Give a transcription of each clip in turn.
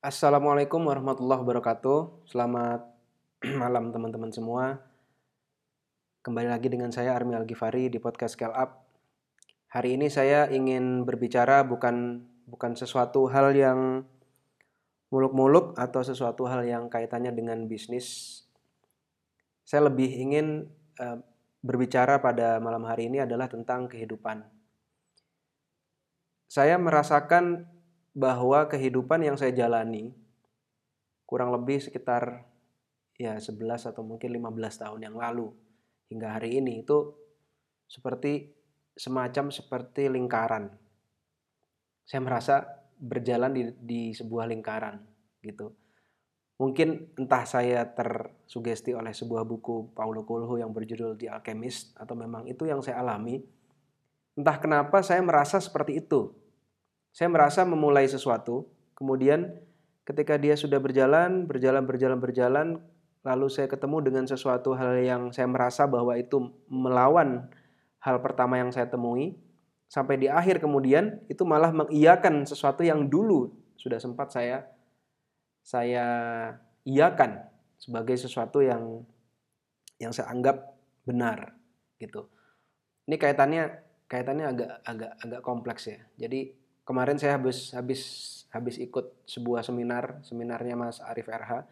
Assalamualaikum warahmatullahi wabarakatuh. Selamat malam teman-teman semua. Kembali lagi dengan saya Armi Al-Ghifari di podcast Scale Up. Hari ini saya ingin berbicara bukan bukan sesuatu hal yang muluk-muluk atau sesuatu hal yang kaitannya dengan bisnis. Saya lebih ingin uh, berbicara pada malam hari ini adalah tentang kehidupan. Saya merasakan bahwa kehidupan yang saya jalani kurang lebih sekitar ya 11 atau mungkin 15 tahun yang lalu hingga hari ini itu seperti semacam seperti lingkaran. Saya merasa berjalan di, di sebuah lingkaran gitu. Mungkin entah saya tersugesti oleh sebuah buku Paulo Coelho yang berjudul The Alchemist atau memang itu yang saya alami. Entah kenapa saya merasa seperti itu saya merasa memulai sesuatu, kemudian ketika dia sudah berjalan, berjalan, berjalan, berjalan, lalu saya ketemu dengan sesuatu hal yang saya merasa bahwa itu melawan hal pertama yang saya temui, sampai di akhir kemudian itu malah mengiyakan sesuatu yang dulu sudah sempat saya saya iakan sebagai sesuatu yang yang saya anggap benar gitu. Ini kaitannya kaitannya agak agak agak kompleks ya. Jadi kemarin saya habis habis habis ikut sebuah seminar seminarnya Mas Arif RH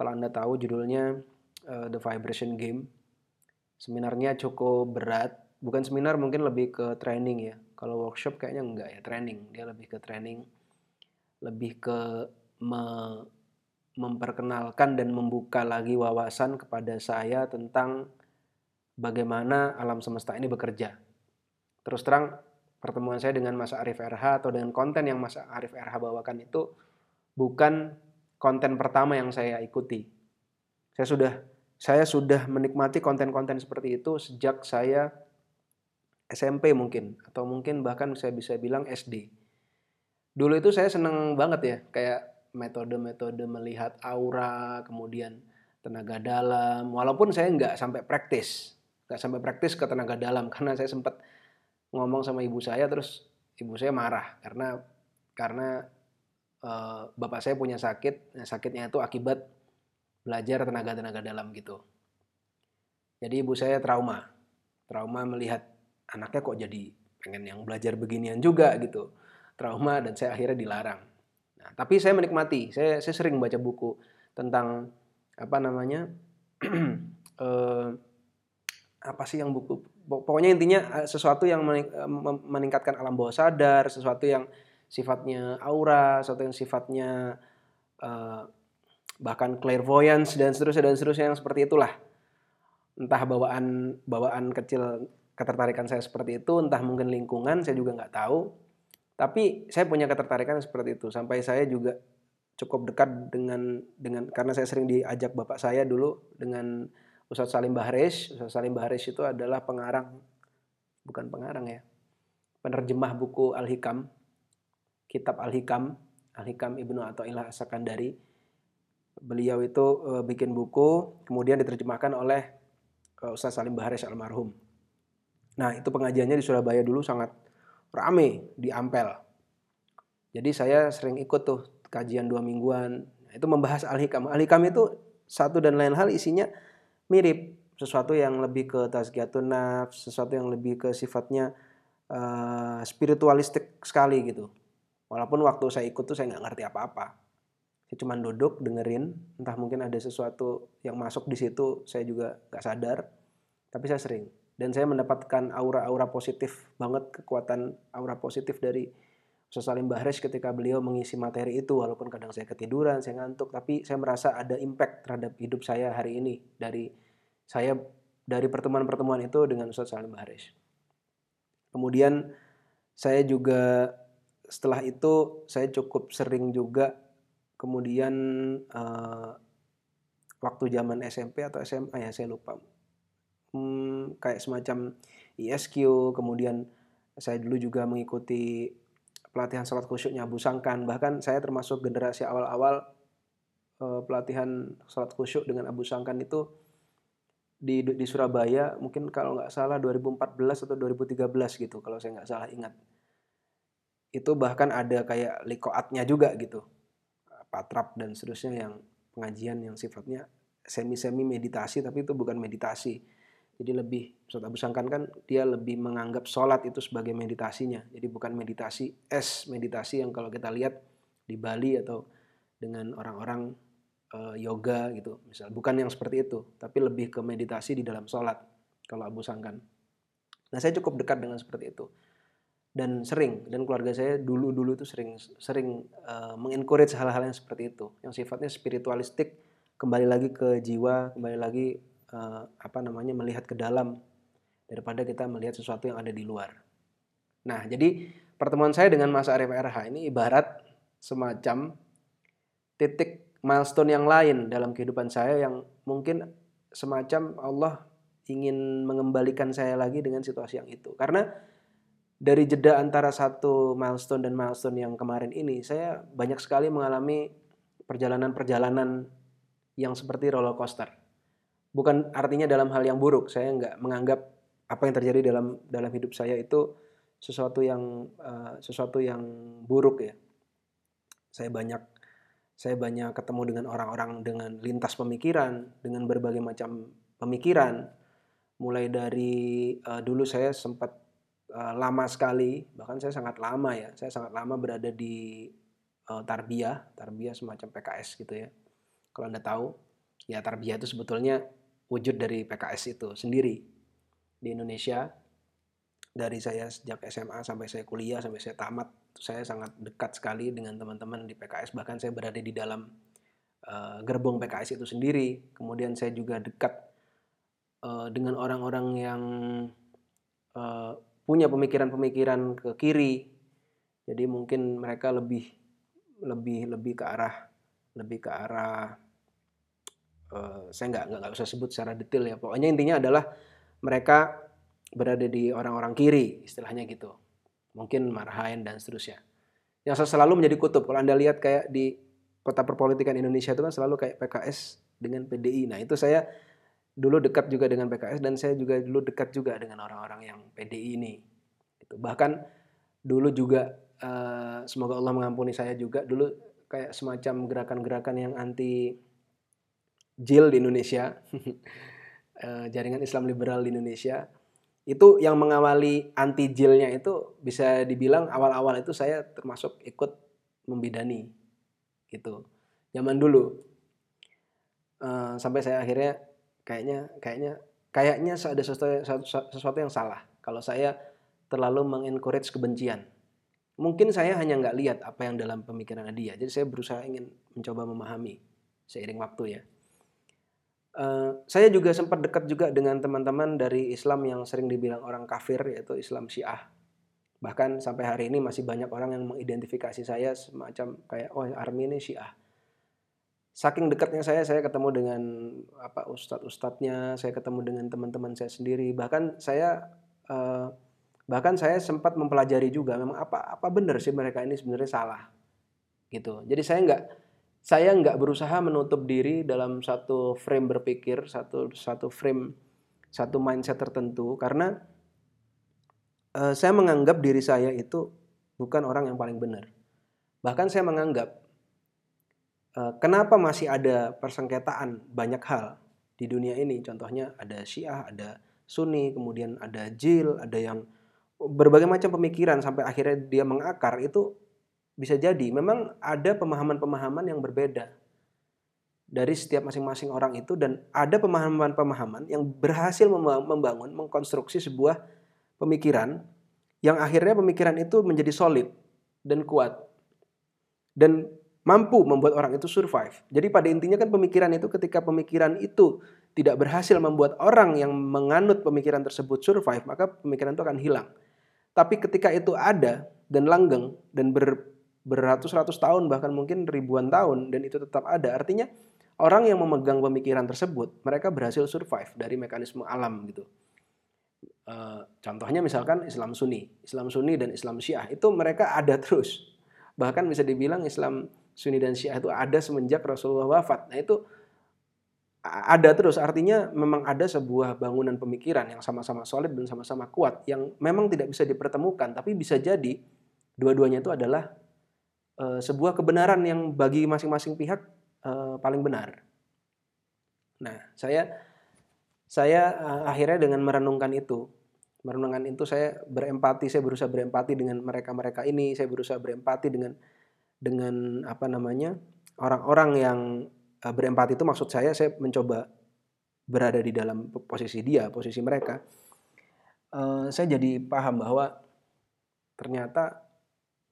kalau anda tahu judulnya uh, The Vibration Game. Seminarnya cukup berat. Bukan seminar mungkin lebih ke training ya. Kalau workshop kayaknya enggak ya training. Dia lebih ke training. Lebih ke me memperkenalkan dan membuka lagi wawasan kepada saya tentang bagaimana alam semesta ini bekerja. Terus terang pertemuan saya dengan Mas Arif RH atau dengan konten yang Mas Arif RH bawakan itu bukan konten pertama yang saya ikuti. Saya sudah saya sudah menikmati konten-konten seperti itu sejak saya SMP mungkin atau mungkin bahkan saya bisa bilang SD. Dulu itu saya seneng banget ya kayak metode-metode melihat aura, kemudian tenaga dalam. Walaupun saya nggak sampai praktis, nggak sampai praktis ke tenaga dalam karena saya sempat ngomong sama ibu saya terus ibu saya marah karena karena uh, bapak saya punya sakit nah, sakitnya itu akibat belajar tenaga-tenaga dalam gitu. Jadi ibu saya trauma trauma melihat anaknya kok jadi pengen yang belajar beginian juga gitu. Trauma dan saya akhirnya dilarang. Nah, tapi saya menikmati saya saya sering baca buku tentang apa namanya uh, apa sih yang buku pokoknya intinya eh, sesuatu yang eh, meningkatkan alam bawah sadar, sesuatu yang sifatnya aura, sesuatu yang sifatnya uh, bahkan clairvoyance dan seterusnya dan seterusnya yang seperti itulah. Entah bawaan bawaan kecil ketertarikan saya seperti itu, entah mungkin lingkungan saya juga nggak tahu. Tapi saya punya ketertarikan seperti itu sampai saya juga cukup dekat dengan dengan karena saya sering diajak bapak saya dulu dengan Ustadz Salim Bahres. Ustadz Salim Bahres itu adalah pengarang, bukan pengarang ya, penerjemah buku Al-Hikam, kitab Al-Hikam, Al-Hikam Ibnu Athaillah Sakandari. Beliau itu e, bikin buku, kemudian diterjemahkan oleh e, Ustadz Salim Bahres almarhum. Nah itu pengajiannya di Surabaya dulu sangat rame di Ampel. Jadi saya sering ikut tuh kajian dua mingguan. Itu membahas Al-Hikam. Al-Hikam itu satu dan lain hal isinya mirip sesuatu yang lebih ke tazkiyatun nafs, sesuatu yang lebih ke sifatnya uh, spiritualistik sekali gitu. Walaupun waktu saya ikut tuh saya nggak ngerti apa-apa. Saya cuma duduk dengerin, entah mungkin ada sesuatu yang masuk di situ, saya juga nggak sadar. Tapi saya sering dan saya mendapatkan aura-aura positif banget kekuatan aura positif dari Ustaz Salim Bahres ketika beliau mengisi materi itu walaupun kadang saya ketiduran, saya ngantuk, tapi saya merasa ada impact terhadap hidup saya hari ini dari saya dari pertemuan-pertemuan itu dengan Ustaz Salim Bahres. Kemudian saya juga setelah itu saya cukup sering juga kemudian uh, waktu zaman SMP atau SMA ya saya lupa hmm, kayak semacam ISQ kemudian saya dulu juga mengikuti pelatihan salat khusyuknya Abu Sangkan bahkan saya termasuk generasi awal-awal uh, pelatihan salat khusyuk dengan Abu Sangkan itu di di Surabaya mungkin kalau nggak salah 2014 atau 2013 gitu kalau saya nggak salah ingat itu bahkan ada kayak likoatnya juga gitu patrap dan seterusnya yang pengajian yang sifatnya semi-semi meditasi tapi itu bukan meditasi. Jadi lebih Ustaz Abu Sangkan kan dia lebih menganggap sholat itu sebagai meditasinya. Jadi bukan meditasi es meditasi yang kalau kita lihat di Bali atau dengan orang-orang uh, yoga gitu misal bukan yang seperti itu tapi lebih ke meditasi di dalam sholat kalau Abu Sangkan. Nah saya cukup dekat dengan seperti itu dan sering dan keluarga saya dulu dulu itu sering sering uh, mengencourage hal-hal yang seperti itu yang sifatnya spiritualistik kembali lagi ke jiwa kembali lagi uh, apa namanya melihat ke dalam daripada kita melihat sesuatu yang ada di luar. Nah, jadi pertemuan saya dengan Mas Arif RH ini ibarat semacam titik milestone yang lain dalam kehidupan saya yang mungkin semacam Allah ingin mengembalikan saya lagi dengan situasi yang itu. Karena dari jeda antara satu milestone dan milestone yang kemarin ini, saya banyak sekali mengalami perjalanan-perjalanan yang seperti roller coaster bukan artinya dalam hal yang buruk. Saya nggak menganggap apa yang terjadi dalam dalam hidup saya itu sesuatu yang uh, sesuatu yang buruk ya. Saya banyak saya banyak ketemu dengan orang-orang dengan lintas pemikiran, dengan berbagai macam pemikiran. Mulai dari uh, dulu saya sempat uh, lama sekali, bahkan saya sangat lama ya. Saya sangat lama berada di uh, Tarbiyah, Tarbiyah semacam PKS gitu ya. Kalau Anda tahu, ya Tarbiyah itu sebetulnya wujud dari PKS itu sendiri di Indonesia dari saya sejak SMA sampai saya kuliah sampai saya tamat saya sangat dekat sekali dengan teman-teman di PKS bahkan saya berada di dalam uh, gerbong PKS itu sendiri. Kemudian saya juga dekat uh, dengan orang-orang yang uh, punya pemikiran-pemikiran ke kiri. Jadi mungkin mereka lebih lebih lebih ke arah lebih ke arah Eh, saya nggak nggak usah sebut secara detail ya. Pokoknya intinya adalah mereka berada di orang-orang kiri istilahnya gitu. Mungkin Marhain dan seterusnya. Yang selalu menjadi kutub. Kalau anda lihat kayak di kota perpolitikan Indonesia itu kan selalu kayak PKS dengan PDI nah itu saya dulu dekat juga dengan PKS dan saya juga dulu dekat juga dengan orang-orang yang PDI ini itu bahkan dulu juga uh, semoga Allah mengampuni saya juga dulu kayak semacam gerakan-gerakan yang anti JIL di Indonesia, eh, jaringan Islam liberal di Indonesia, itu yang mengawali anti JIL-nya itu bisa dibilang awal-awal itu saya termasuk ikut membidani gitu. Zaman dulu uh, sampai saya akhirnya kayaknya kayaknya kayaknya ada sesuatu, sesuatu yang salah kalau saya terlalu mengencourage kebencian. Mungkin saya hanya nggak lihat apa yang dalam pemikiran dia, jadi saya berusaha ingin mencoba memahami seiring waktu ya. Uh, saya juga sempat dekat juga dengan teman-teman dari Islam yang sering dibilang orang kafir yaitu Islam Syiah. Bahkan sampai hari ini masih banyak orang yang mengidentifikasi saya semacam kayak oh Army ini Syiah. Saking dekatnya saya, saya ketemu dengan apa ustadz-ustadznya, saya ketemu dengan teman-teman saya sendiri. Bahkan saya uh, bahkan saya sempat mempelajari juga memang apa apa benar sih mereka ini sebenarnya salah gitu. Jadi saya nggak saya nggak berusaha menutup diri dalam satu frame berpikir, satu satu frame, satu mindset tertentu karena uh, saya menganggap diri saya itu bukan orang yang paling benar. Bahkan saya menganggap uh, kenapa masih ada persengketaan banyak hal di dunia ini. Contohnya ada Syiah, ada Sunni, kemudian ada Jil, ada yang berbagai macam pemikiran sampai akhirnya dia mengakar itu bisa jadi memang ada pemahaman-pemahaman yang berbeda dari setiap masing-masing orang itu dan ada pemahaman-pemahaman yang berhasil membangun, mengkonstruksi sebuah pemikiran yang akhirnya pemikiran itu menjadi solid dan kuat dan mampu membuat orang itu survive. Jadi pada intinya kan pemikiran itu ketika pemikiran itu tidak berhasil membuat orang yang menganut pemikiran tersebut survive, maka pemikiran itu akan hilang. Tapi ketika itu ada dan langgeng dan ber, beratus-ratus tahun bahkan mungkin ribuan tahun dan itu tetap ada. Artinya orang yang memegang pemikiran tersebut mereka berhasil survive dari mekanisme alam gitu. Uh, contohnya misalkan Islam Sunni, Islam Sunni dan Islam Syiah itu mereka ada terus. Bahkan bisa dibilang Islam Sunni dan Syiah itu ada semenjak Rasulullah wafat. Nah itu ada terus artinya memang ada sebuah bangunan pemikiran yang sama-sama solid dan sama-sama kuat yang memang tidak bisa dipertemukan tapi bisa jadi dua-duanya itu adalah uh, sebuah kebenaran yang bagi masing-masing pihak uh, paling benar. Nah, saya saya uh, akhirnya dengan merenungkan itu, merenungkan itu saya berempati, saya berusaha berempati dengan mereka-mereka ini, saya berusaha berempati dengan dengan apa namanya orang-orang yang berempati itu maksud saya saya mencoba berada di dalam posisi dia, posisi mereka. Saya jadi paham bahwa ternyata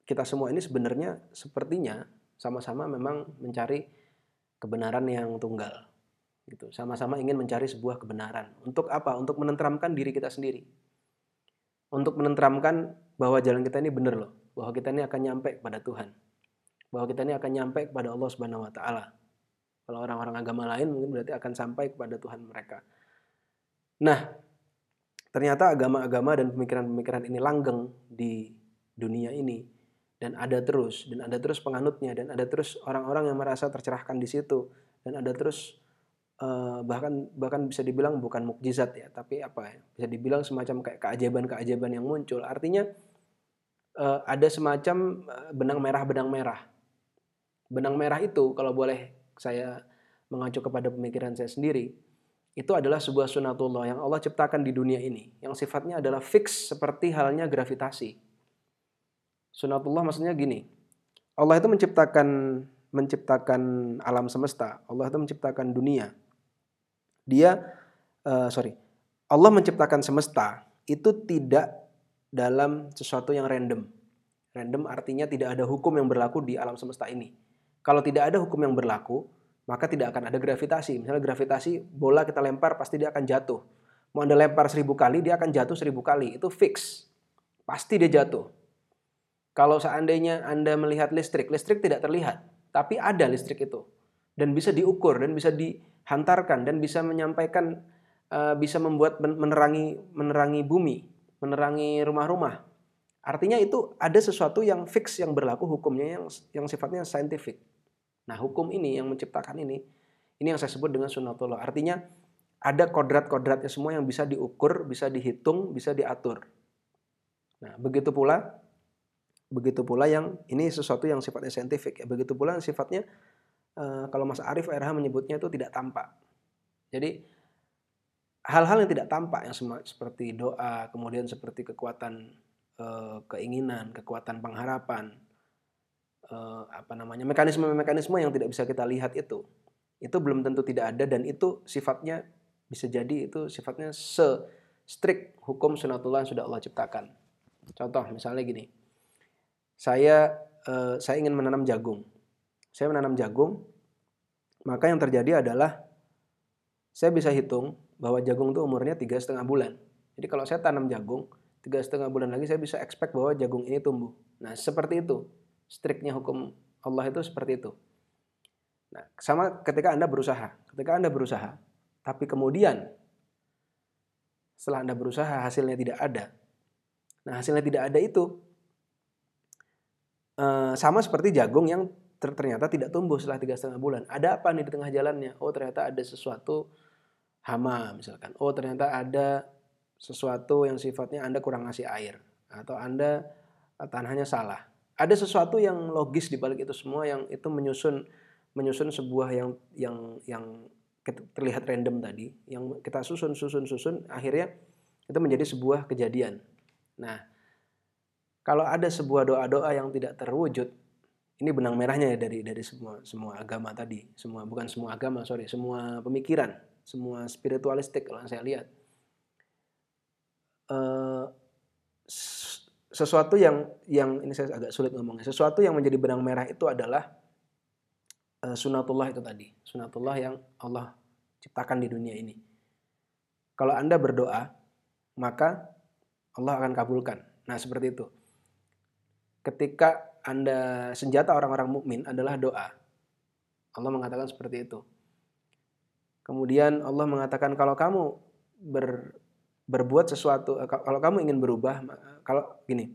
kita semua ini sebenarnya sepertinya sama-sama memang mencari kebenaran yang tunggal gitu. Sama-sama ingin mencari sebuah kebenaran. Untuk apa? Untuk menenteramkan diri kita sendiri. Untuk menenteramkan bahwa jalan kita ini benar loh. Bahwa kita ini akan nyampe kepada Tuhan. Bahwa kita ini akan nyampe kepada Allah Subhanahu Wa Taala. Kalau orang-orang agama lain mungkin berarti akan sampai kepada Tuhan mereka. Nah ternyata agama-agama dan pemikiran-pemikiran ini langgeng di dunia ini dan ada terus dan ada terus penganutnya dan ada terus orang-orang yang merasa tercerahkan di situ. Dan ada terus uh, bahkan bahkan bisa dibilang bukan mukjizat ya tapi apa ya bisa dibilang semacam kayak keajaiban-keajaiban yang muncul. Artinya uh, ada semacam eh, benang merah benang merah. Benang merah itu kalau boleh saya mengacu kepada pemikiran saya sendiri itu adalah sebuah sunatullah yang Allah ciptakan di dunia ini yang sifatnya adalah fix seperti halnya gravitasi Sunatullah maksudnya gini. Allah itu menciptakan menciptakan alam semesta. Allah itu menciptakan dunia. Dia uh, sorry. Allah menciptakan semesta itu tidak dalam sesuatu yang random. Random artinya tidak ada hukum yang berlaku di alam semesta ini. Kalau tidak ada hukum yang berlaku, maka tidak akan ada gravitasi. Misalnya gravitasi, bola kita lempar pasti dia akan jatuh. Mau anda lempar seribu kali, dia akan jatuh seribu kali. Itu fix. Pasti dia jatuh. Kalau seandainya Anda melihat listrik, listrik tidak terlihat, tapi ada listrik itu dan bisa diukur dan bisa dihantarkan dan bisa menyampaikan uh, bisa membuat menerangi menerangi bumi, menerangi rumah-rumah. Artinya itu ada sesuatu yang fix yang berlaku hukumnya yang yang sifatnya saintifik. Nah, hukum ini yang menciptakan ini ini yang saya sebut dengan sunatullah. Artinya ada kodrat-kodratnya semua yang bisa diukur, bisa dihitung, bisa diatur. Nah, begitu pula Begitu pula yang ini sesuatu yang sifatnya saintifik ya. Begitu pula yang sifatnya uh, kalau Mas Arief RH menyebutnya itu tidak tampak. Jadi hal-hal yang tidak tampak yang seperti doa, kemudian seperti kekuatan uh, keinginan, kekuatan pengharapan, uh, apa namanya mekanisme-mekanisme yang tidak bisa kita lihat itu, itu belum tentu tidak ada dan itu sifatnya bisa jadi itu sifatnya se strict hukum sunatullah yang sudah Allah ciptakan. Contoh misalnya gini, saya uh, saya ingin menanam jagung. Saya menanam jagung, maka yang terjadi adalah saya bisa hitung bahwa jagung itu umurnya tiga setengah bulan. Jadi kalau saya tanam jagung, tiga setengah bulan lagi saya bisa expect bahwa jagung ini tumbuh. Nah seperti itu, striknya hukum Allah itu seperti itu. Nah, sama ketika Anda berusaha. Ketika Anda berusaha, tapi kemudian setelah Anda berusaha hasilnya tidak ada. Nah, hasilnya tidak ada itu Eh, sama seperti jagung yang ternyata tidak tumbuh setelah tiga setengah bulan. Ada apa nih di tengah jalannya? Oh ternyata ada sesuatu hama misalkan. Oh ternyata ada sesuatu yang sifatnya Anda kurang ngasih air atau Anda eh, tanahnya salah. Ada sesuatu yang logis di balik itu semua yang itu menyusun menyusun sebuah yang yang yang terlihat random tadi, yang kita susun susun susun akhirnya itu menjadi sebuah kejadian. Nah, kalau ada sebuah doa-doa yang tidak terwujud, ini benang merahnya ya dari dari semua semua agama tadi, semua bukan semua agama, sorry, semua pemikiran, semua spiritualistik kalau saya lihat. Uh, sesuatu yang yang ini saya agak sulit ngomongnya. Sesuatu yang menjadi benang merah itu adalah uh, sunatullah itu tadi, sunatullah yang Allah ciptakan di dunia ini. Kalau Anda berdoa, maka Allah akan kabulkan. Nah, seperti itu ketika Anda senjata orang-orang mukmin adalah doa. Allah mengatakan seperti itu. Kemudian Allah mengatakan kalau kamu ber, berbuat sesuatu, eh, kalau kamu ingin berubah, kalau gini,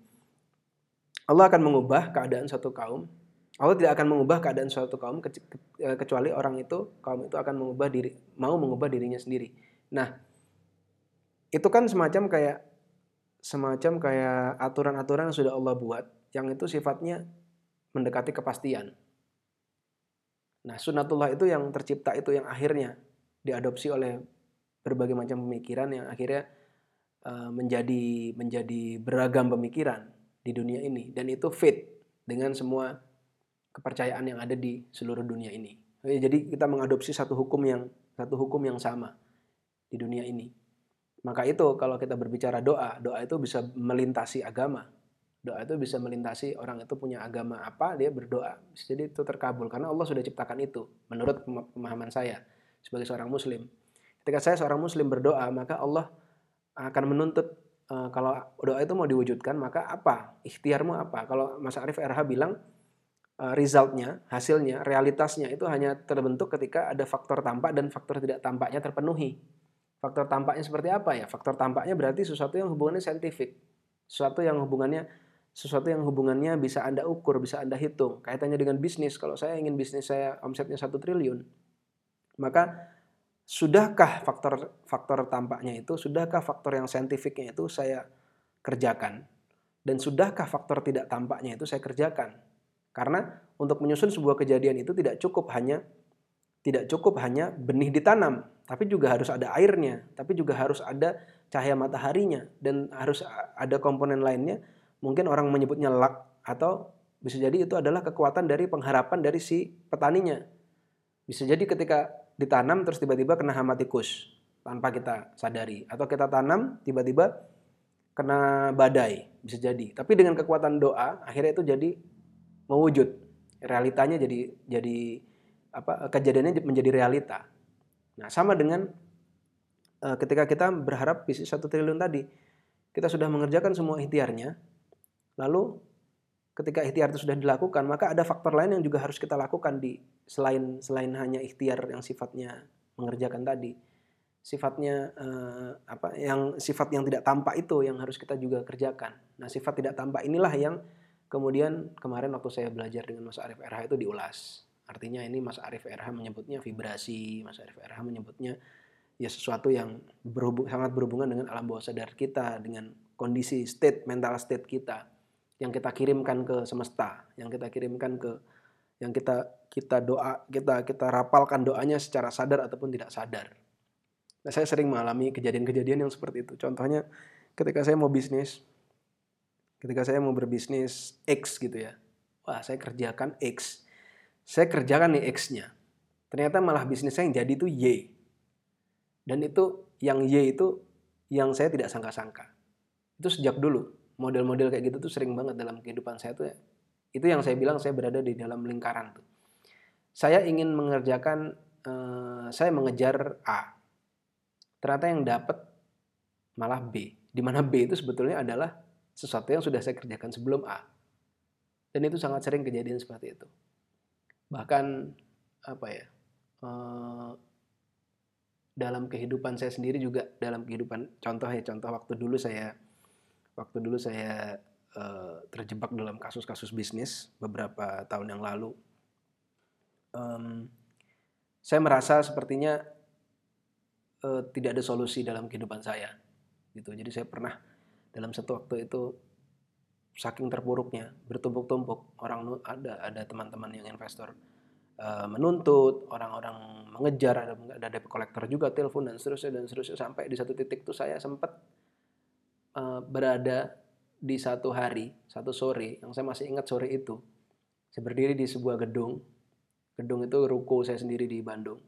Allah akan mengubah keadaan suatu kaum. Allah tidak akan mengubah keadaan suatu kaum eh, kecuali orang itu kaum itu akan mengubah diri, mau mengubah dirinya sendiri. Nah, itu kan semacam kayak semacam kayak aturan-aturan yang sudah Allah buat yang itu sifatnya mendekati kepastian. Nah, sunatullah itu yang tercipta itu yang akhirnya diadopsi oleh berbagai macam pemikiran yang akhirnya uh, menjadi menjadi beragam pemikiran di dunia ini dan itu fit dengan semua kepercayaan yang ada di seluruh dunia ini. Jadi kita mengadopsi satu hukum yang satu hukum yang sama di dunia ini. Maka itu kalau kita berbicara doa, doa itu bisa melintasi agama. Doa itu bisa melintasi orang itu punya agama apa, dia berdoa. Jadi itu terkabul karena Allah sudah ciptakan itu menurut pemahaman saya sebagai seorang muslim. Ketika saya seorang muslim berdoa, maka Allah akan menuntut uh, kalau doa itu mau diwujudkan, maka apa? Ikhtiarmu apa? Kalau Mas Arif RH bilang uh, resultnya, hasilnya, realitasnya itu hanya terbentuk ketika ada faktor tampak dan faktor tidak tampaknya terpenuhi. Faktor tampaknya seperti apa ya? Faktor tampaknya berarti sesuatu yang hubungannya saintifik. Sesuatu yang hubungannya sesuatu yang hubungannya bisa Anda ukur, bisa Anda hitung. Kaitannya dengan bisnis, kalau saya ingin bisnis saya omsetnya satu triliun, maka sudahkah faktor faktor tampaknya itu, sudahkah faktor yang saintifiknya itu saya kerjakan? Dan sudahkah faktor tidak tampaknya itu saya kerjakan? Karena untuk menyusun sebuah kejadian itu tidak cukup hanya tidak cukup hanya benih ditanam, tapi juga harus ada airnya, tapi juga harus ada cahaya mataharinya dan harus ada komponen lainnya. Mungkin orang menyebutnya luck atau bisa jadi itu adalah kekuatan dari pengharapan dari si petaninya. Bisa jadi ketika ditanam terus tiba-tiba kena hama tikus tanpa kita sadari atau kita tanam tiba-tiba kena badai bisa jadi. Tapi dengan kekuatan doa akhirnya itu jadi mewujud. Realitanya jadi jadi apa kejadiannya menjadi realita. Nah, sama dengan uh, ketika kita berharap bisnis satu triliun tadi, kita sudah mengerjakan semua ikhtiarnya, lalu ketika ikhtiar itu sudah dilakukan, maka ada faktor lain yang juga harus kita lakukan di selain selain hanya ikhtiar yang sifatnya mengerjakan tadi. Sifatnya uh, apa yang sifat yang tidak tampak itu yang harus kita juga kerjakan. Nah, sifat tidak tampak inilah yang kemudian kemarin waktu saya belajar dengan Mas Arif RH itu diulas. Artinya ini Mas Arif RH menyebutnya vibrasi, Mas Arif RH menyebutnya ya sesuatu yang berhubung, sangat berhubungan dengan alam bawah sadar kita, dengan kondisi state, mental state kita yang kita kirimkan ke semesta, yang kita kirimkan ke yang kita kita doa kita kita rapalkan doanya secara sadar ataupun tidak sadar. Nah, saya sering mengalami kejadian-kejadian yang seperti itu. Contohnya ketika saya mau bisnis, ketika saya mau berbisnis X gitu ya. Wah, saya kerjakan X saya kerjakan nih X-nya. Ternyata malah bisnis saya yang jadi itu Y. Dan itu yang Y itu yang saya tidak sangka-sangka. Itu sejak dulu. Model-model kayak gitu tuh sering banget dalam kehidupan saya tuh. Ya. Itu yang saya bilang saya berada di dalam lingkaran tuh. Saya ingin mengerjakan, eh, saya mengejar A. Ternyata yang dapat malah B. Di mana B itu sebetulnya adalah sesuatu yang sudah saya kerjakan sebelum A. Dan itu sangat sering kejadian seperti itu bahkan apa ya uh, dalam kehidupan saya sendiri juga dalam kehidupan contoh ya contoh waktu dulu saya waktu dulu saya uh, terjebak dalam kasus-kasus bisnis beberapa tahun yang lalu. Um, saya merasa sepertinya uh, tidak ada solusi dalam kehidupan saya gitu. Jadi saya pernah dalam satu waktu itu saking terpuruknya bertumpuk-tumpuk orang ada ada teman-teman yang investor uh, menuntut orang-orang mengejar ada ada debt collector juga telepon dan seterusnya dan seterusnya sampai di satu titik tuh saya sempat uh, berada di satu hari satu sore yang saya masih ingat sore itu saya berdiri di sebuah gedung gedung itu ruko saya sendiri di Bandung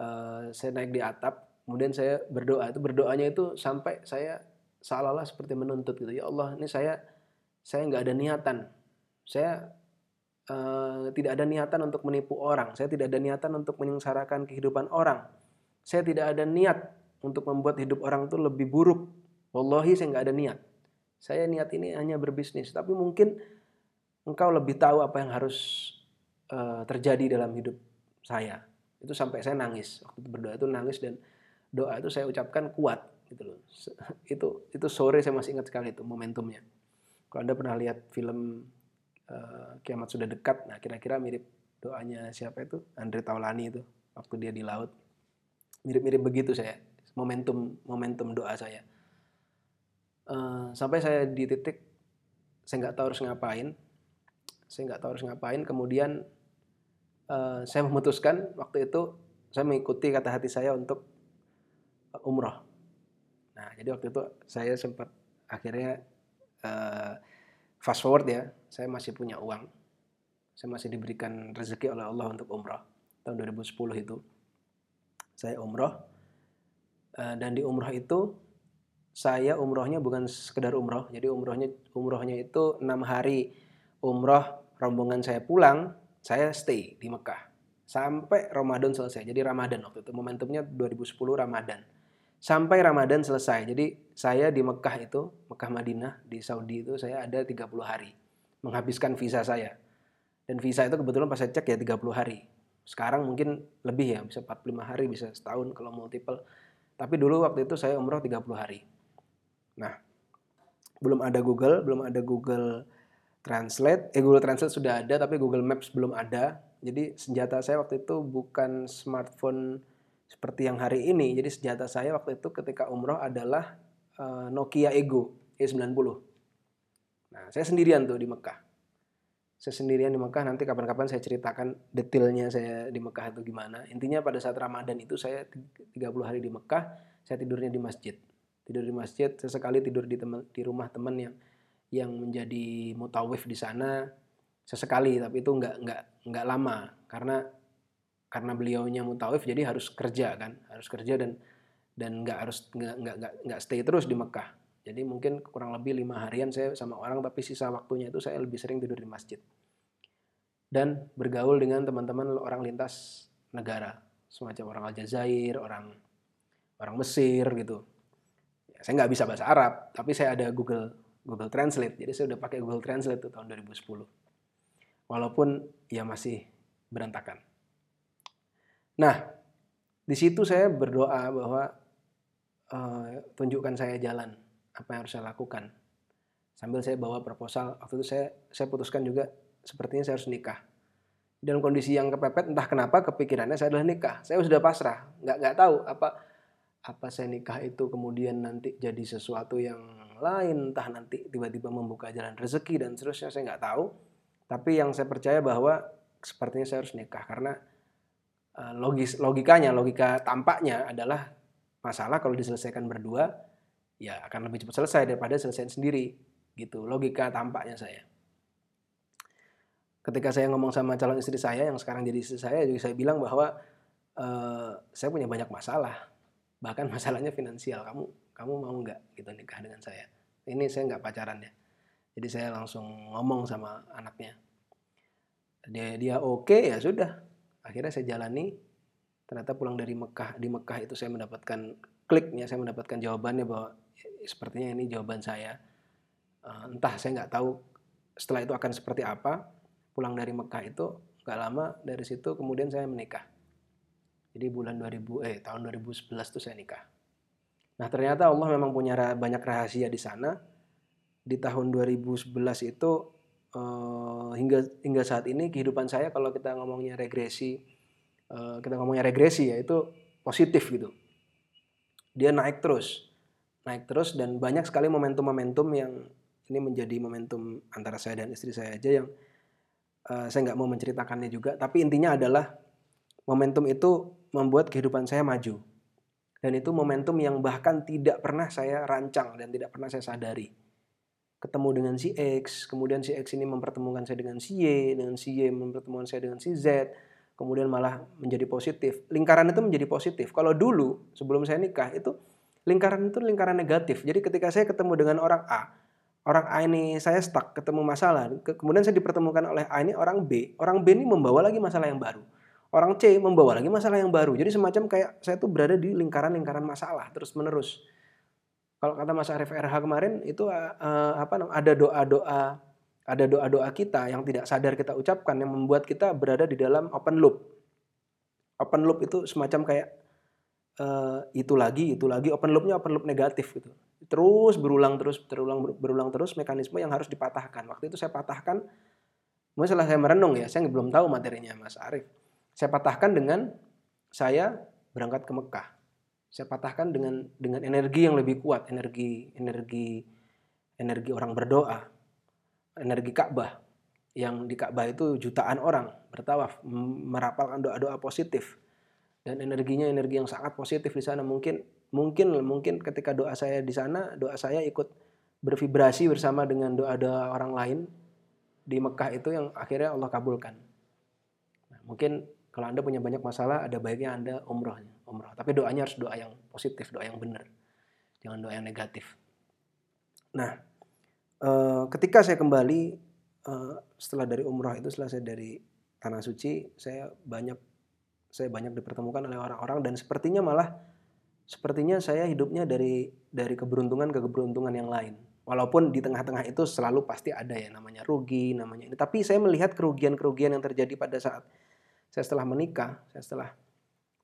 uh, saya naik di atap kemudian saya berdoa itu berdoanya itu sampai saya seolah-olah seperti menuntut gitu ya Allah ini saya saya nggak ada niatan. Saya uh, tidak ada niatan untuk menipu orang. Saya tidak ada niatan untuk menyengsarakan kehidupan orang. Saya tidak ada niat untuk membuat hidup orang itu lebih buruk. Wallahi saya nggak ada niat. Saya niat ini hanya berbisnis. Tapi mungkin engkau lebih tahu apa yang harus uh, terjadi dalam hidup saya. Itu sampai saya nangis. Waktu itu berdoa itu nangis dan doa itu saya ucapkan kuat gitu loh. Itu itu sore saya masih ingat sekali itu momentumnya. Kalau Anda pernah lihat film uh, Kiamat Sudah Dekat, nah kira-kira mirip doanya siapa itu? Andre Taulani itu waktu dia di laut. Mirip-mirip begitu saya, momentum momentum doa saya. Uh, sampai saya di titik saya nggak tahu harus ngapain. saya nggak tahu harus ngapain. Kemudian uh, saya memutuskan waktu itu saya mengikuti kata hati saya untuk umroh. Nah jadi waktu itu saya sempat akhirnya uh, fast forward ya saya masih punya uang. Saya masih diberikan rezeki oleh Allah untuk umroh. Tahun 2010 itu saya umroh. Dan di umroh itu saya umrohnya bukan sekedar umroh, jadi umrohnya umrohnya itu enam hari umroh rombongan saya pulang, saya stay di Mekah sampai Ramadan selesai. Jadi Ramadan waktu itu momentumnya 2010 Ramadan. Sampai Ramadan selesai. Jadi saya di Mekah itu, Mekah Madinah di Saudi itu saya ada 30 hari menghabiskan visa saya. Dan visa itu kebetulan pas saya cek ya 30 hari. Sekarang mungkin lebih ya, bisa 45 hari, bisa setahun kalau multiple. Tapi dulu waktu itu saya umroh 30 hari. Nah, belum ada Google, belum ada Google Translate. Eh Google Translate sudah ada, tapi Google Maps belum ada. Jadi senjata saya waktu itu bukan smartphone seperti yang hari ini. Jadi senjata saya waktu itu ketika umroh adalah uh, Nokia Ego E90. Nah, saya sendirian tuh di Mekah. Saya sendirian di Mekah, nanti kapan-kapan saya ceritakan detailnya saya di Mekah itu gimana. Intinya pada saat Ramadan itu saya 30 hari di Mekah, saya tidurnya di masjid tidur di masjid sesekali tidur di temen, di rumah teman yang yang menjadi mutawif di sana sesekali tapi itu nggak nggak nggak lama. Karena karena beliaunya mutawif jadi harus kerja kan harus kerja dan dan nggak harus nggak nggak nggak stay terus di Mekah. Jadi mungkin kurang lebih lima harian saya sama orang tapi sisa waktunya itu saya lebih sering tidur di masjid. Dan bergaul dengan teman-teman orang lintas negara. Semacam orang Aljazair orang orang Mesir gitu saya nggak bisa bahasa Arab, tapi saya ada Google Google Translate. Jadi saya udah pakai Google Translate tuh tahun 2010. Walaupun ya masih berantakan. Nah, di situ saya berdoa bahwa uh, tunjukkan saya jalan apa yang harus saya lakukan. Sambil saya bawa proposal, waktu itu saya saya putuskan juga sepertinya saya harus nikah. Dalam kondisi yang kepepet, entah kenapa kepikirannya saya adalah nikah. Saya sudah pasrah, nggak nggak tahu apa apa saya nikah itu kemudian nanti jadi sesuatu yang lain? Entah nanti tiba-tiba membuka jalan rezeki dan seterusnya saya nggak tahu. Tapi yang saya percaya bahwa sepertinya saya harus nikah karena uh, logis logikanya logika tampaknya adalah masalah kalau diselesaikan berdua ya akan lebih cepat selesai daripada selesai sendiri. Gitu logika tampaknya saya. Ketika saya ngomong sama calon istri saya yang sekarang jadi istri saya juga saya bilang bahwa uh, saya punya banyak masalah bahkan masalahnya finansial kamu kamu mau nggak gitu nikah dengan saya? Ini saya nggak pacaran ya. Jadi saya langsung ngomong sama anaknya. Dia dia oke okay, ya sudah. Akhirnya saya jalani. Ternyata pulang dari Mekah di Mekah itu saya mendapatkan kliknya saya mendapatkan jawabannya bahwa sepertinya ini jawaban saya. Eh, entah saya nggak tahu setelah itu akan seperti apa. Pulang dari Mekah itu nggak lama dari situ kemudian saya menikah jadi bulan 2000 eh tahun 2011 tuh saya nikah. Nah, ternyata Allah memang punya banyak rahasia di sana. Di tahun 2011 itu eh, hingga hingga saat ini kehidupan saya kalau kita ngomongnya regresi eh, kita ngomongnya regresi ya itu positif gitu. Dia naik terus. Naik terus dan banyak sekali momentum-momentum yang ini menjadi momentum antara saya dan istri saya aja yang uh, saya nggak mau menceritakannya juga tapi intinya adalah momentum itu membuat kehidupan saya maju. Dan itu momentum yang bahkan tidak pernah saya rancang dan tidak pernah saya sadari. Ketemu dengan si X, kemudian si X ini mempertemukan saya dengan si Y, dengan si Y mempertemukan saya dengan si Z, kemudian malah menjadi positif. Lingkaran itu menjadi positif. Kalau dulu sebelum saya nikah itu lingkaran itu lingkaran negatif. Jadi ketika saya ketemu dengan orang A, orang A ini saya stuck, ketemu masalah, kemudian saya dipertemukan oleh A ini orang B, orang B ini membawa lagi masalah yang baru orang C membawa lagi masalah yang baru. Jadi semacam kayak saya tuh berada di lingkaran-lingkaran masalah terus menerus. Kalau kata Mas Arif RH kemarin itu uh, apa ada doa-doa ada doa-doa kita yang tidak sadar kita ucapkan yang membuat kita berada di dalam open loop. Open loop itu semacam kayak uh, itu lagi, itu lagi. Open loopnya open loop negatif gitu. Terus berulang terus, berulang berulang terus mekanisme yang harus dipatahkan. Waktu itu saya patahkan, setelah saya merenung ya, saya belum tahu materinya Mas Arif saya patahkan dengan saya berangkat ke Mekah. Saya patahkan dengan dengan energi yang lebih kuat, energi energi energi orang berdoa, energi Ka'bah. yang di Ka'bah itu jutaan orang bertawaf merapalkan doa-doa positif dan energinya energi yang sangat positif di sana mungkin mungkin mungkin ketika doa saya di sana doa saya ikut bervibrasi bersama dengan doa-doa orang lain di Mekah itu yang akhirnya Allah kabulkan nah, mungkin kalau anda punya banyak masalah ada baiknya anda umroh umroh. Tapi doanya harus doa yang positif doa yang benar. Jangan doa yang negatif. Nah eh, ketika saya kembali Eh, setelah dari umroh itu setelah saya dari tanah suci saya banyak saya banyak dipertemukan oleh orang-orang dan sepertinya malah sepertinya saya hidupnya dari dari keberuntungan ke keberuntungan yang lain. Walaupun di tengah-tengah itu selalu pasti ada ya namanya rugi namanya ini. Tapi saya melihat kerugian-kerugian yang terjadi pada saat saya setelah menikah saya setelah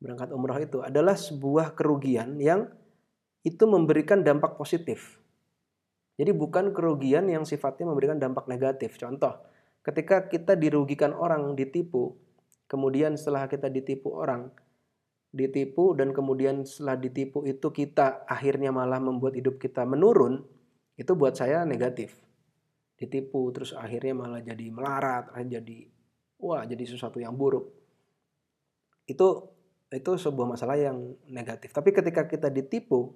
berangkat umroh itu adalah sebuah kerugian yang itu memberikan dampak positif jadi bukan kerugian yang sifatnya memberikan dampak negatif. Contoh, ketika kita dirugikan orang, ditipu, kemudian setelah kita ditipu orang, ditipu dan kemudian setelah ditipu itu kita akhirnya malah membuat hidup kita menurun, itu buat saya negatif. Ditipu terus akhirnya malah jadi melarat, jadi wah jadi sesuatu yang buruk. Itu itu sebuah masalah yang negatif. Tapi ketika kita ditipu,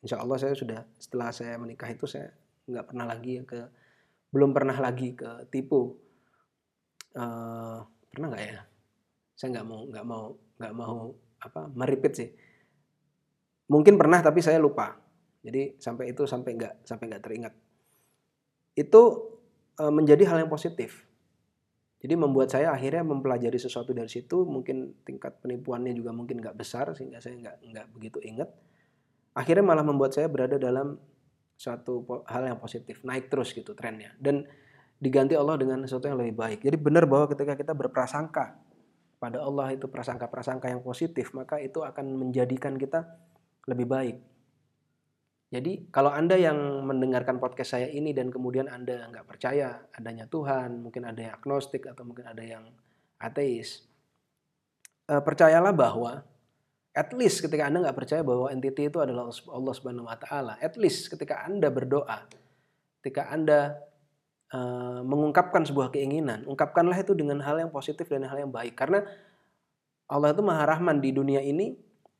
insya Allah saya sudah setelah saya menikah itu saya nggak pernah lagi ke belum pernah lagi ke tipu uh, pernah nggak ya? Saya nggak mau nggak mau nggak mau apa meripit sih. Mungkin pernah tapi saya lupa. Jadi sampai itu sampai nggak sampai nggak teringat. Itu uh, menjadi hal yang positif jadi membuat saya akhirnya mempelajari sesuatu dari situ mungkin tingkat penipuannya juga mungkin nggak besar sehingga saya nggak nggak begitu ingat akhirnya malah membuat saya berada dalam suatu hal yang positif, naik terus gitu trennya. Dan diganti Allah dengan sesuatu yang lebih baik. Jadi benar bahwa ketika kita berprasangka pada Allah itu prasangka-prasangka yang positif, maka itu akan menjadikan kita lebih baik. Jadi kalau Anda yang mendengarkan podcast saya ini dan kemudian Anda nggak percaya adanya Tuhan, mungkin ada yang agnostik atau mungkin ada yang ateis, eh, percayalah bahwa At least ketika Anda nggak percaya bahwa entity itu adalah Allah Subhanahu wa taala, at least ketika Anda berdoa, ketika Anda uh, mengungkapkan sebuah keinginan, ungkapkanlah itu dengan hal yang positif dan hal yang baik. Karena Allah itu Maha Rahman di dunia ini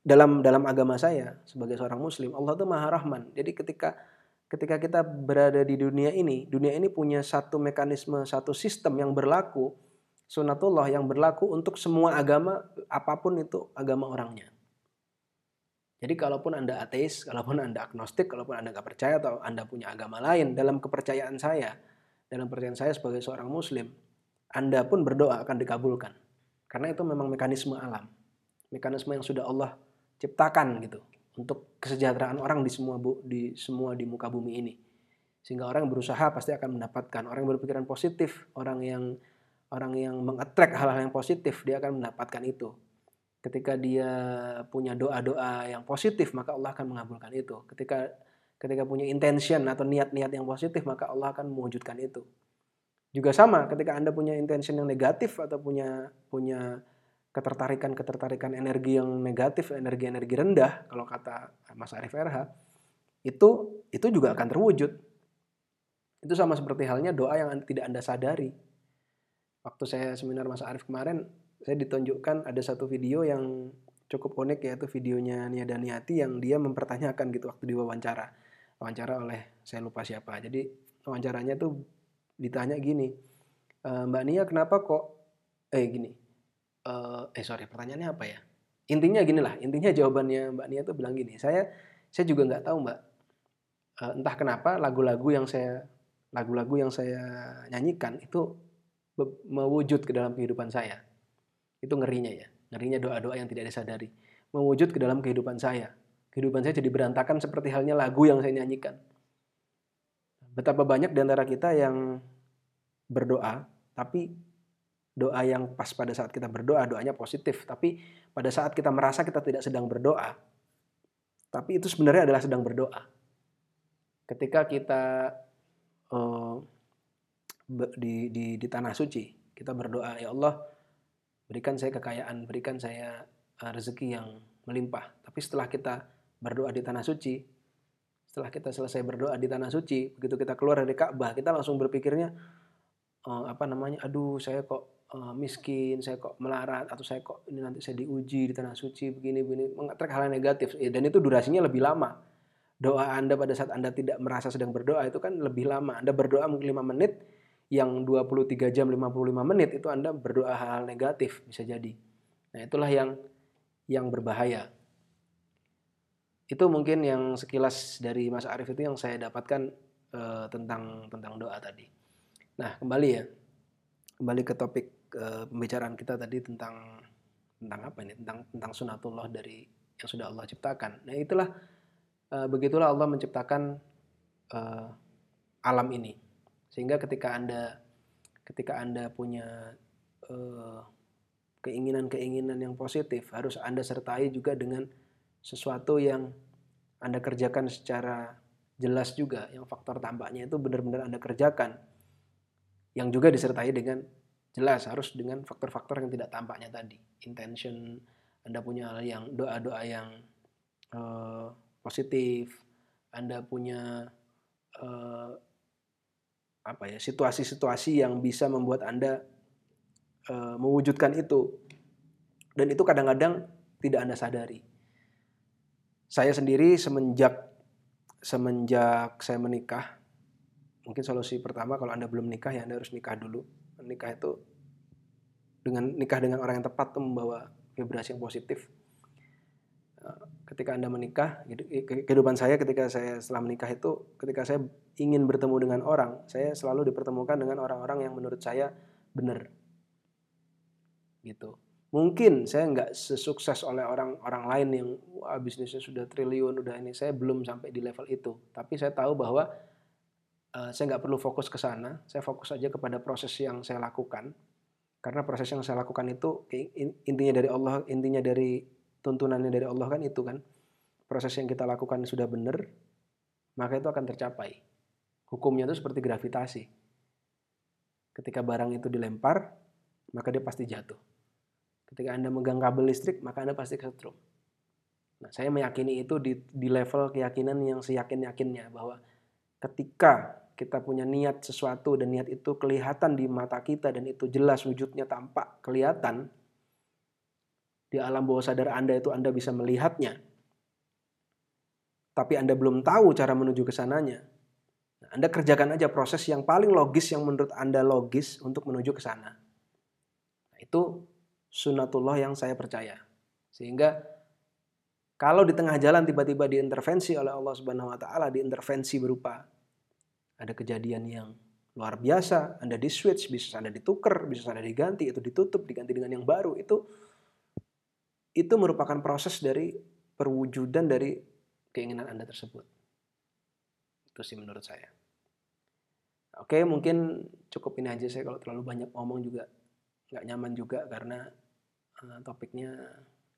dalam dalam agama saya sebagai seorang muslim, Allah itu Maha Rahman. Jadi ketika ketika kita berada di dunia ini, dunia ini punya satu mekanisme, satu sistem yang berlaku sunatullah yang berlaku untuk semua agama apa pun itu agama orangnya. Jadi kalaupun Anda ateis, kalaupun Anda agnostik, kalaupun Anda nggak percaya atau Anda punya agama lain, dalam kepercayaan saya, dalam kepercayaan saya sebagai seorang muslim, Anda pun berdoa akan dikabulkan. Karena itu memang mekanisme alam. Mekanisme yang sudah Allah ciptakan gitu untuk kesejahteraan orang di semua bu, di semua di muka bumi ini. Sehingga orang yang berusaha pasti akan mendapatkan. Orang yang berpikiran positif, orang yang orang yang mengattract hal-hal yang positif, dia akan mendapatkan itu ketika dia punya doa-doa yang positif maka Allah akan mengabulkan itu ketika ketika punya intention atau niat-niat yang positif maka Allah akan mewujudkan itu juga sama ketika anda punya intention yang negatif atau punya punya ketertarikan ketertarikan energi yang negatif energi energi rendah kalau kata Mas Arif RH itu itu juga akan terwujud. Itu sama seperti halnya doa yang tidak anda sadari. Waktu saya seminar Mas Arif kemarin saya ditunjukkan ada satu video yang cukup unik yaitu videonya Nia Daniati yang dia mempertanyakan gitu waktu diwawancara. Wawancara oleh saya lupa siapa. Jadi wawancaranya tuh ditanya gini e, Mbak Nia kenapa kok eh gini uh, eh sorry pertanyaannya apa ya intinya gini lah intinya jawabannya Mbak Nia tuh bilang gini saya saya juga nggak tahu Mbak uh, entah kenapa lagu-lagu yang saya lagu-lagu yang saya nyanyikan itu mewujud ke dalam kehidupan saya itu ngerinya ya. Ngerinya doa-doa yang tidak disadari. Mewujud ke dalam kehidupan saya. Kehidupan saya jadi berantakan seperti halnya lagu yang saya nyanyikan. Betapa banyak di antara kita yang berdoa, tapi doa yang pas pada saat kita berdoa, doanya positif. Tapi pada saat kita merasa kita tidak sedang berdoa, tapi itu sebenarnya adalah sedang berdoa. Ketika kita uh, di, di, di tanah suci, kita berdoa, ya Allah, berikan saya kekayaan, berikan saya uh, rezeki yang melimpah. Tapi setelah kita berdoa di tanah suci, setelah kita selesai berdoa di tanah suci, begitu kita keluar dari Ka'bah, kita langsung berpikirnya, uh, apa namanya aduh saya kok uh, miskin saya kok melarat atau saya kok ini nanti saya diuji di tanah suci begini begini mengatrek hal yang negatif. Ya, dan itu durasinya lebih lama. Doa anda pada saat anda tidak merasa sedang berdoa itu kan lebih lama. Anda berdoa mungkin 5 menit yang 23 jam 55 menit itu anda berdoa hal-hal negatif bisa jadi. Nah itulah yang yang berbahaya. Itu mungkin yang sekilas dari Mas Arief itu yang saya dapatkan uh, tentang tentang doa tadi. Nah kembali ya, kembali ke topik pembicaraan kita tadi tentang tentang apa ini? Tentang tentang sunatullah dari yang sudah Allah ciptakan. Nah itulah uh, begitulah Allah menciptakan uh, alam ini, sehingga ketika anda ketika anda punya keinginan-keinginan yang positif harus anda sertai juga dengan sesuatu yang Anda kerjakan secara jelas juga, yang faktor tampaknya itu benar-benar Anda kerjakan. Yang juga disertai dengan jelas, harus dengan faktor-faktor yang tidak tampaknya tadi. Intention, Anda punya hal yang doa-doa yang uh, positif, Anda punya uh, apa ya situasi-situasi yang bisa membuat Anda uh, mewujudkan itu. Dan itu kadang-kadang tidak Anda sadari saya sendiri semenjak semenjak saya menikah mungkin solusi pertama kalau anda belum nikah ya anda harus nikah dulu nikah itu dengan nikah dengan orang yang tepat itu membawa vibrasi yang positif eh, ketika anda menikah kehidupan saya ketika saya setelah menikah itu ketika saya ingin bertemu dengan orang saya selalu dipertemukan dengan orang-orang yang menurut saya benar gitu Mungkin saya nggak sesukses oleh orang-orang lain yang bisnisnya sudah triliun, udah ini. Saya belum sampai di level itu. Tapi saya tahu bahwa uh, saya nggak perlu fokus ke sana. Saya fokus aja kepada proses yang saya lakukan. Karena proses yang saya lakukan itu intinya dari Allah, intinya dari tuntunannya dari Allah kan itu kan. Proses yang kita lakukan sudah benar, maka itu akan tercapai. Hukumnya itu seperti gravitasi. Ketika barang itu dilempar, maka dia pasti jatuh. Ketika Anda megang kabel listrik, maka Anda pasti kesetrum. Nah, saya meyakini itu di, di level keyakinan yang seyakin-yakinnya bahwa ketika kita punya niat sesuatu dan niat itu kelihatan di mata kita dan itu jelas wujudnya tampak kelihatan di alam bawah sadar Anda itu Anda bisa melihatnya. Tapi Anda belum tahu cara menuju ke sananya. Nah, anda kerjakan aja proses yang paling logis yang menurut Anda logis untuk menuju ke sana. Nah, itu sunatullah yang saya percaya. Sehingga kalau di tengah jalan tiba-tiba diintervensi oleh Allah Subhanahu wa taala, diintervensi berupa ada kejadian yang luar biasa, Anda di switch, bisa Anda ditukar, bisa Anda diganti, itu ditutup, diganti dengan yang baru, itu itu merupakan proses dari perwujudan dari keinginan Anda tersebut. Itu sih menurut saya. Oke, mungkin cukup ini aja saya kalau terlalu banyak ngomong juga nggak nyaman juga karena uh, topiknya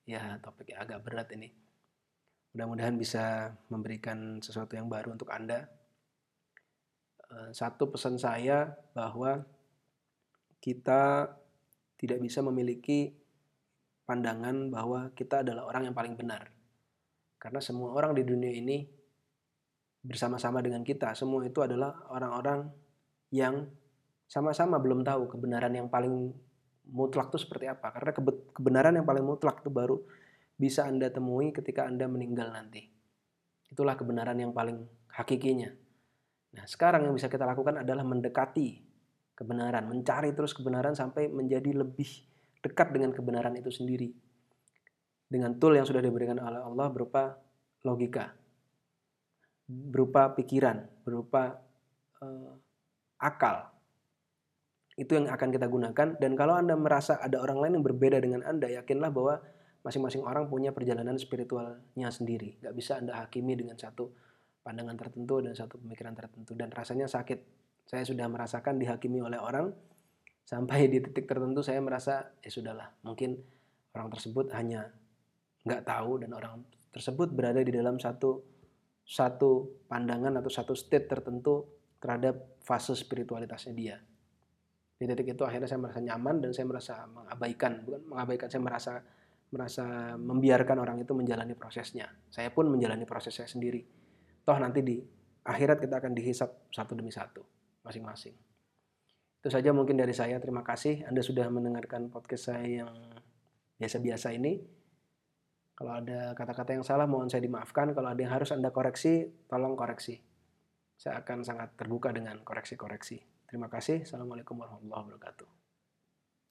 ya topik agak berat ini. Mudah-mudahan bisa memberikan sesuatu yang baru untuk Anda. Uh, satu pesan saya bahwa kita tidak bisa memiliki pandangan bahwa kita adalah orang yang paling benar. Karena semua orang di dunia ini bersama-sama dengan kita, semua itu adalah orang-orang yang sama-sama belum tahu kebenaran yang paling mutlak itu seperti apa. Karena kebenaran yang paling mutlak itu baru bisa Anda temui ketika Anda meninggal nanti. Itulah kebenaran yang paling hakikinya. Nah, sekarang yang bisa kita lakukan adalah mendekati kebenaran, mencari terus kebenaran sampai menjadi lebih dekat dengan kebenaran itu sendiri. Dengan tool yang sudah diberikan oleh Allah berupa logika, berupa pikiran, berupa uh, akal, itu yang akan kita gunakan dan kalau Anda merasa ada orang lain yang berbeda dengan Anda, yakinlah bahwa masing-masing orang punya perjalanan spiritualnya sendiri. Gak bisa Anda hakimi dengan satu pandangan tertentu dan satu pemikiran tertentu. Dan rasanya sakit. Saya sudah merasakan dihakimi oleh orang. Sampai di titik tertentu saya merasa ya sudahlah, mungkin orang tersebut hanya nggak tahu dan orang tersebut berada di dalam satu satu pandangan atau satu state tertentu terhadap fase spiritualitasnya dia. Di titik itu akhirnya saya merasa nyaman dan saya merasa mengabaikan. Bukan mengabaikan saya merasa merasa membiarkan orang itu menjalani prosesnya. Saya pun menjalani proses saya sendiri toh nanti di akhirat kita akan dihisap satu demi satu masing-masing Itu saja mungkin dari saya. Terima kasih Anda sudah mendengarkan podcast saya yang biasa-biasa ini. Kalau ada kata-kata yang salah mohon saya dimaafkan. Kalau ada yang harus Anda koreksi, tolong koreksi. Saya akan sangat terbuka dengan koreksi-koreksi. Terima kasih. Assalamualaikum warahmatullahi wabarakatuh.